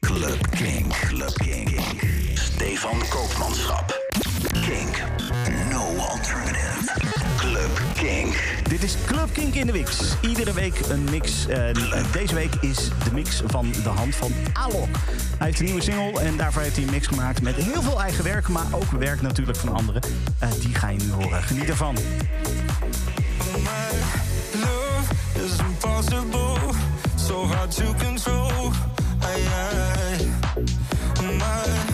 Club King. Club King. Stefan Koopmanschap. King, No alternative. Club King. Dit is Club King in de Mix. Iedere week een mix. En deze week is de mix van de hand van Alok. uit heeft een nieuwe single en daarvoor heeft hij een mix gemaakt met heel veel eigen werk, maar ook werk natuurlijk van anderen. Eh, die ga je nu horen. Geniet ervan so hard to control. I, I, my.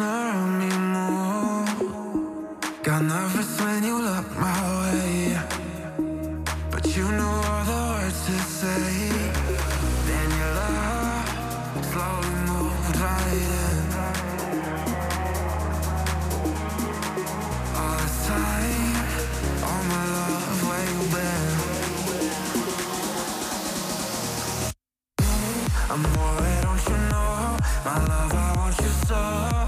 around me more. Got nervous when you look my way, but you know all the words to say. Then your love slowly moved right in. All this time, all my love, where you been? I'm worried, don't you know, my love? I want you so.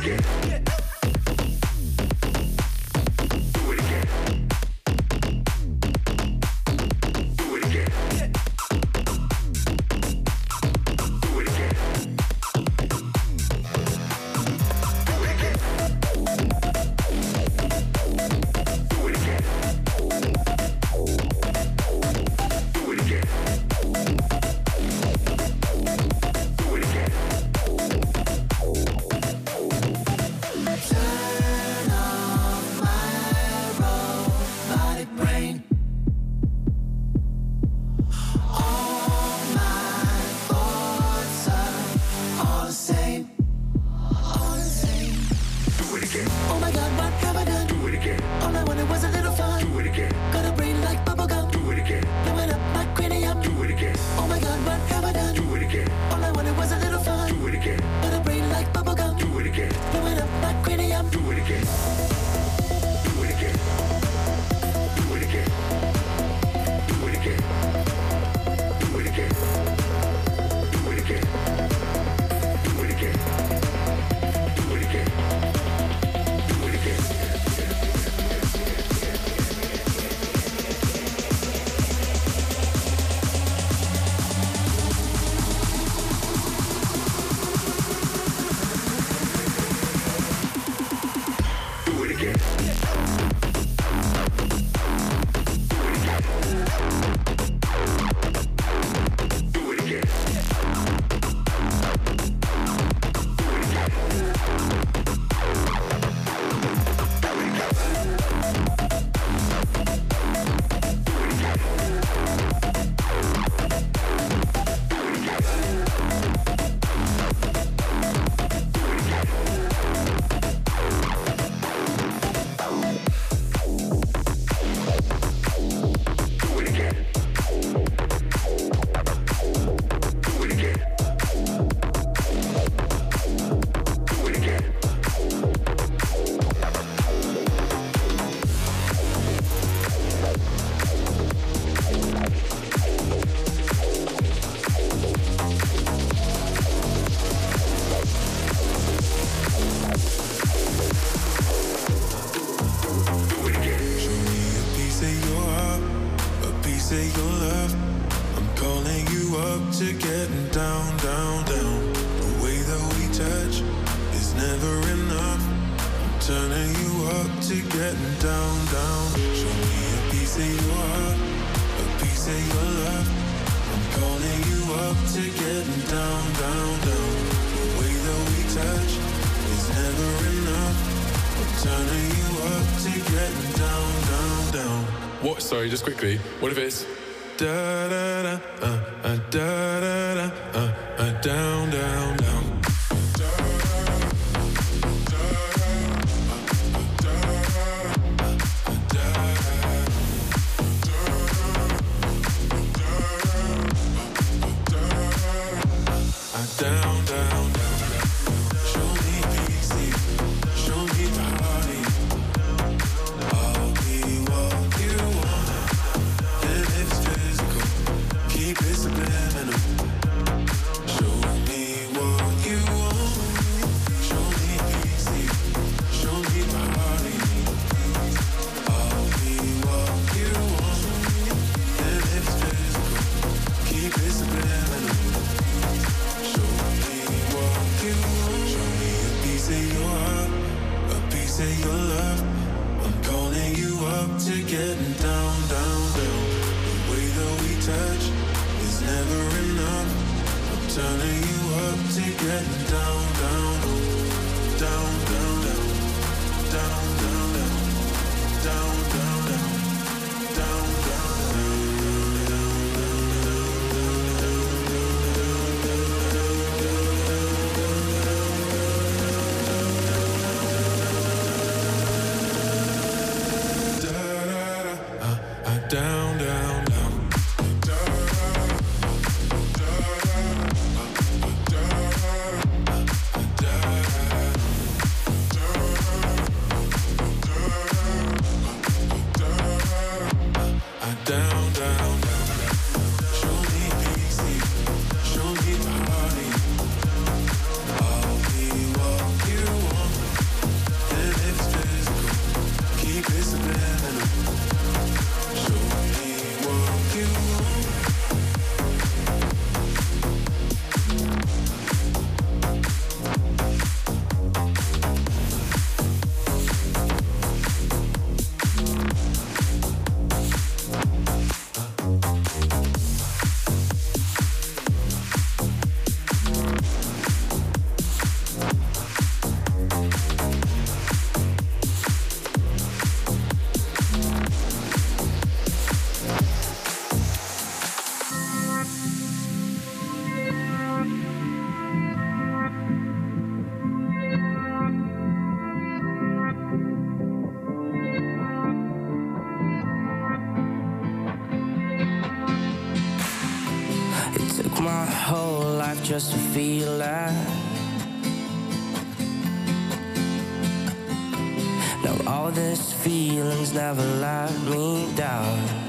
again. What if it's just to feel that. Now all these feelings never let me down.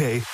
Okay.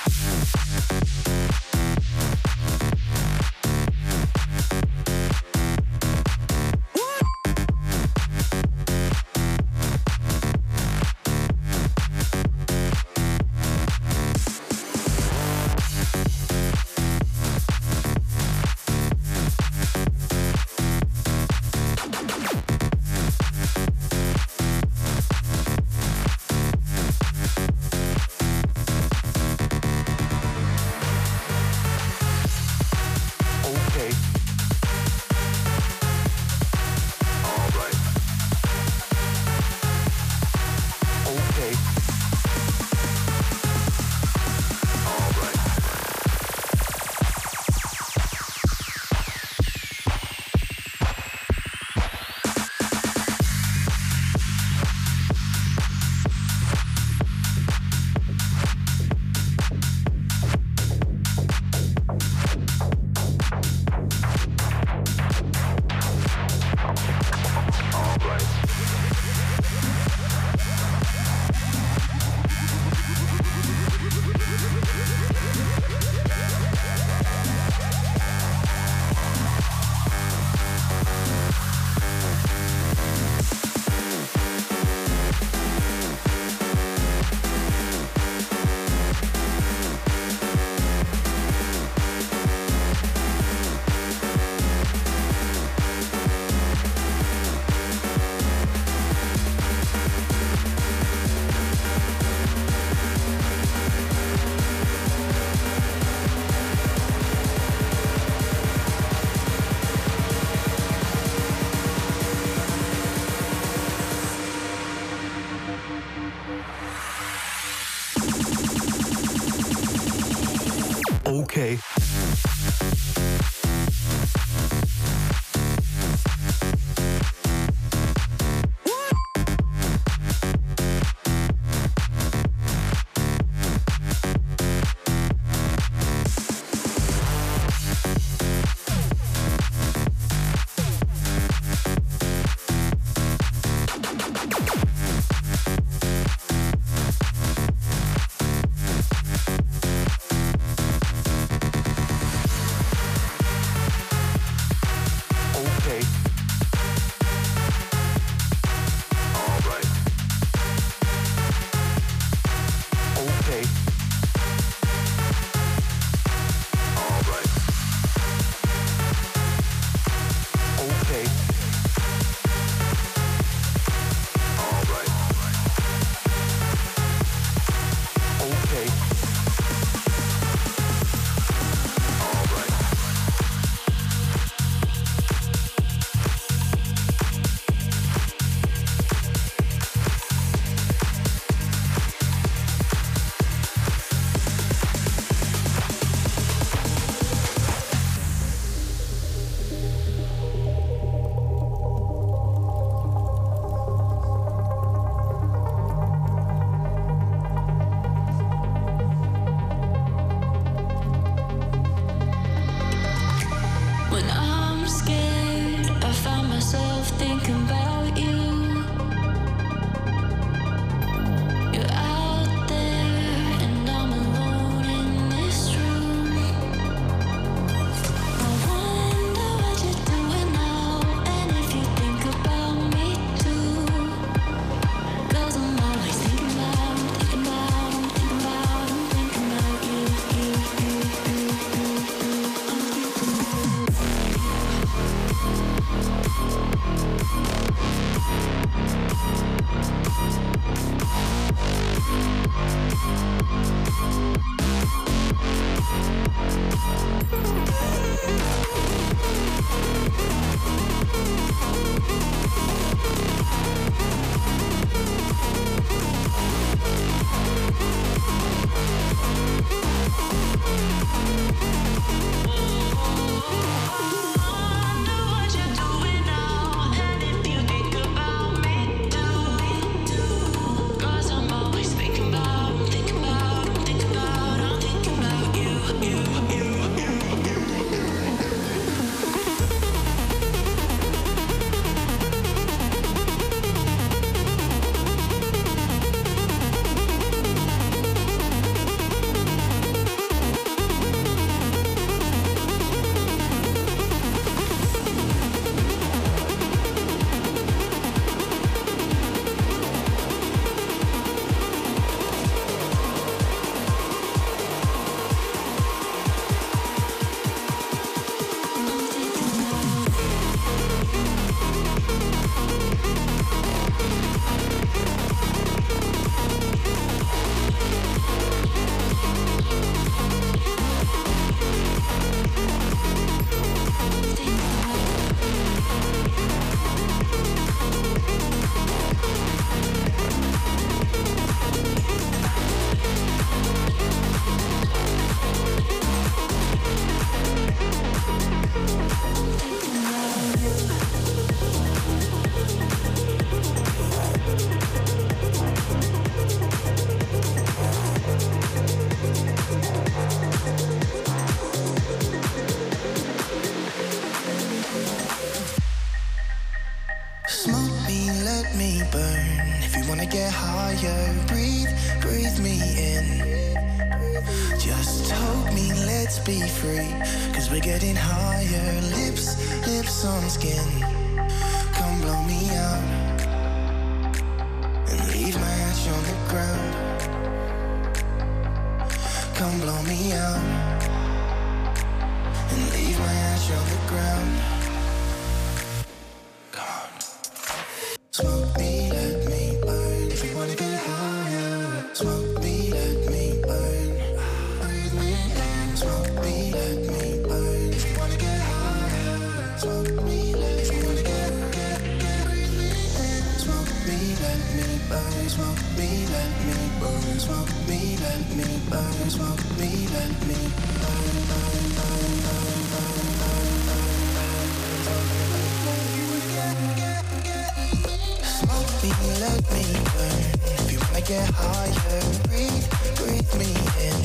let me burn. If you wanna get higher, breathe, breathe me in.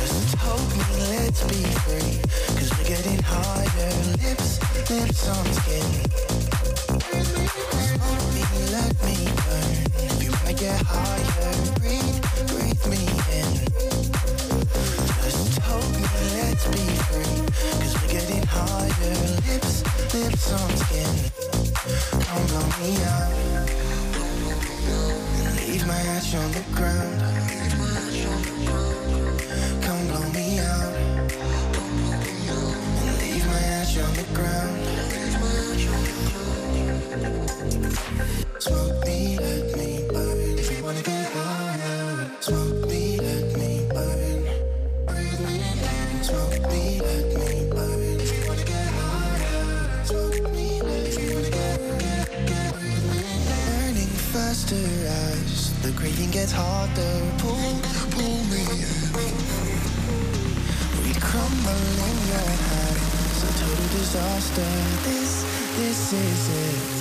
Just hold me, let's be free. Cause we're getting higher, lips, lips on skin. Smoke me, let me burn. If you wanna get higher, breathe, breathe me in. Just hold me, let's be free. Cause we're getting higher, lips, lips on skin gon' blow me out and leave my ash on the ground. Come blow me out and leave my ash on the ground. gets harder. Pull, pull me in. We crumble in your hands. A total disaster. This, this is it.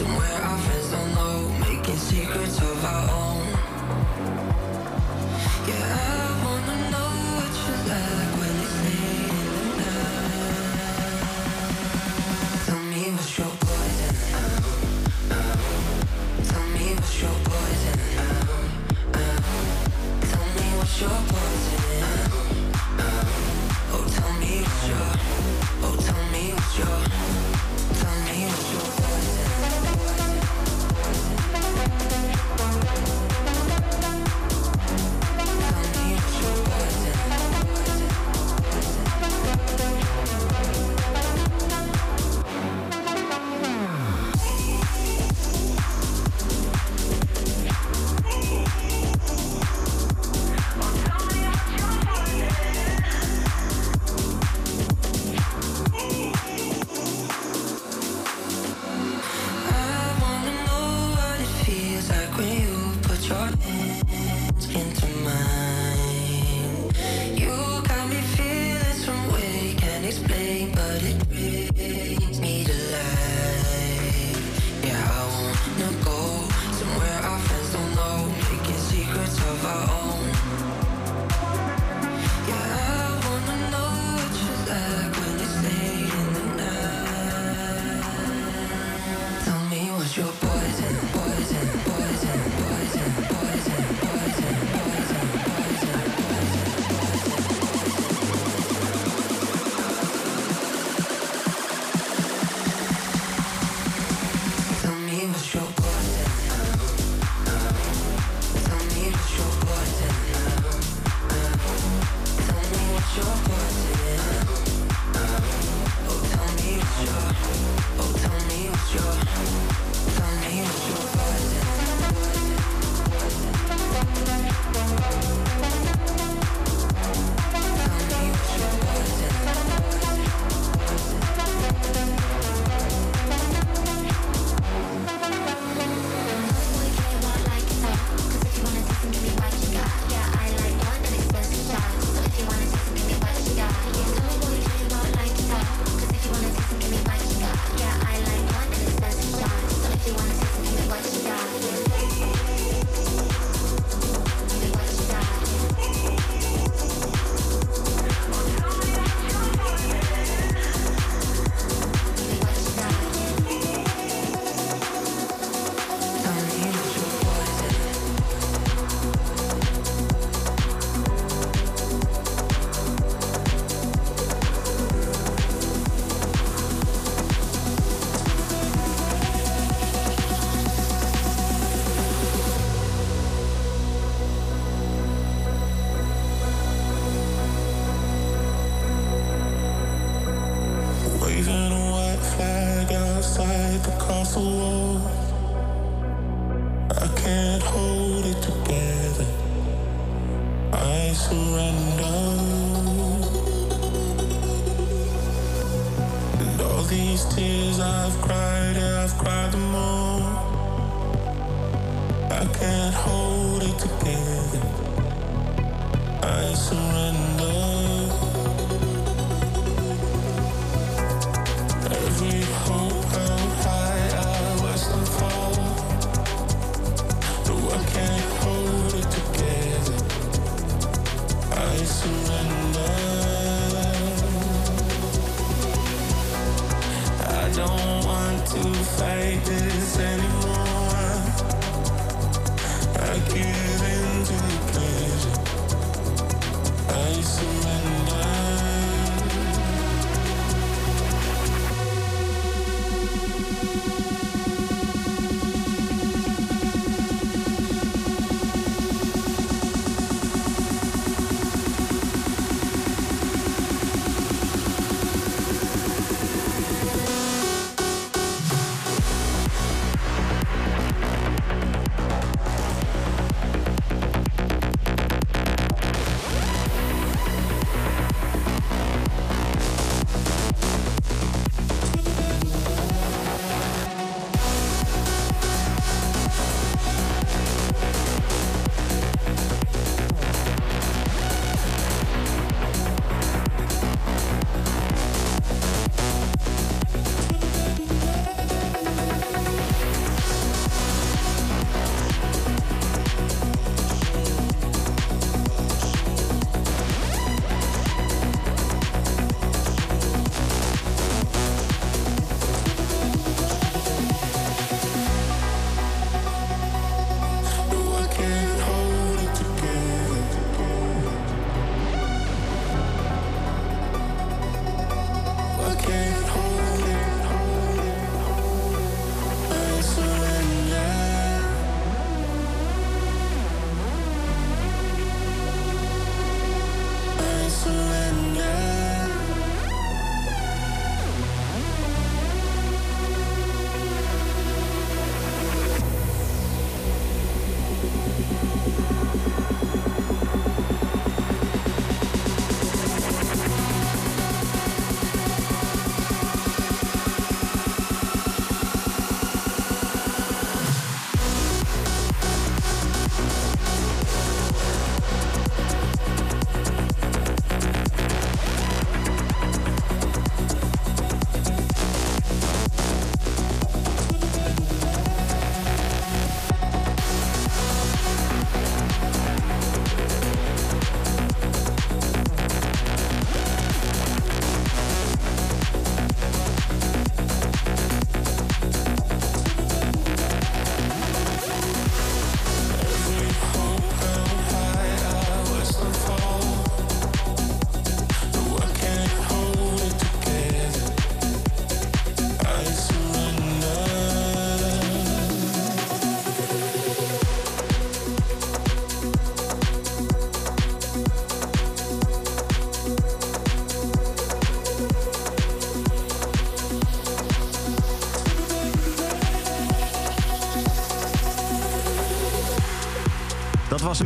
somewhere I found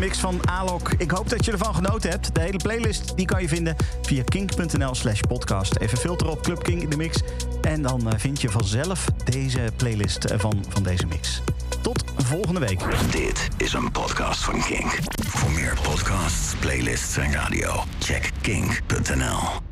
mix van Alok. Ik hoop dat je ervan genoten hebt. De hele playlist die kan je vinden via kink.nl slash podcast. Even filteren op Club Kink in de mix. En dan eh, vind je vanzelf deze playlist eh, van, van deze mix. Tot volgende week. Dit is een podcast van Kink. Voor meer podcasts, playlists en radio, check kink.nl.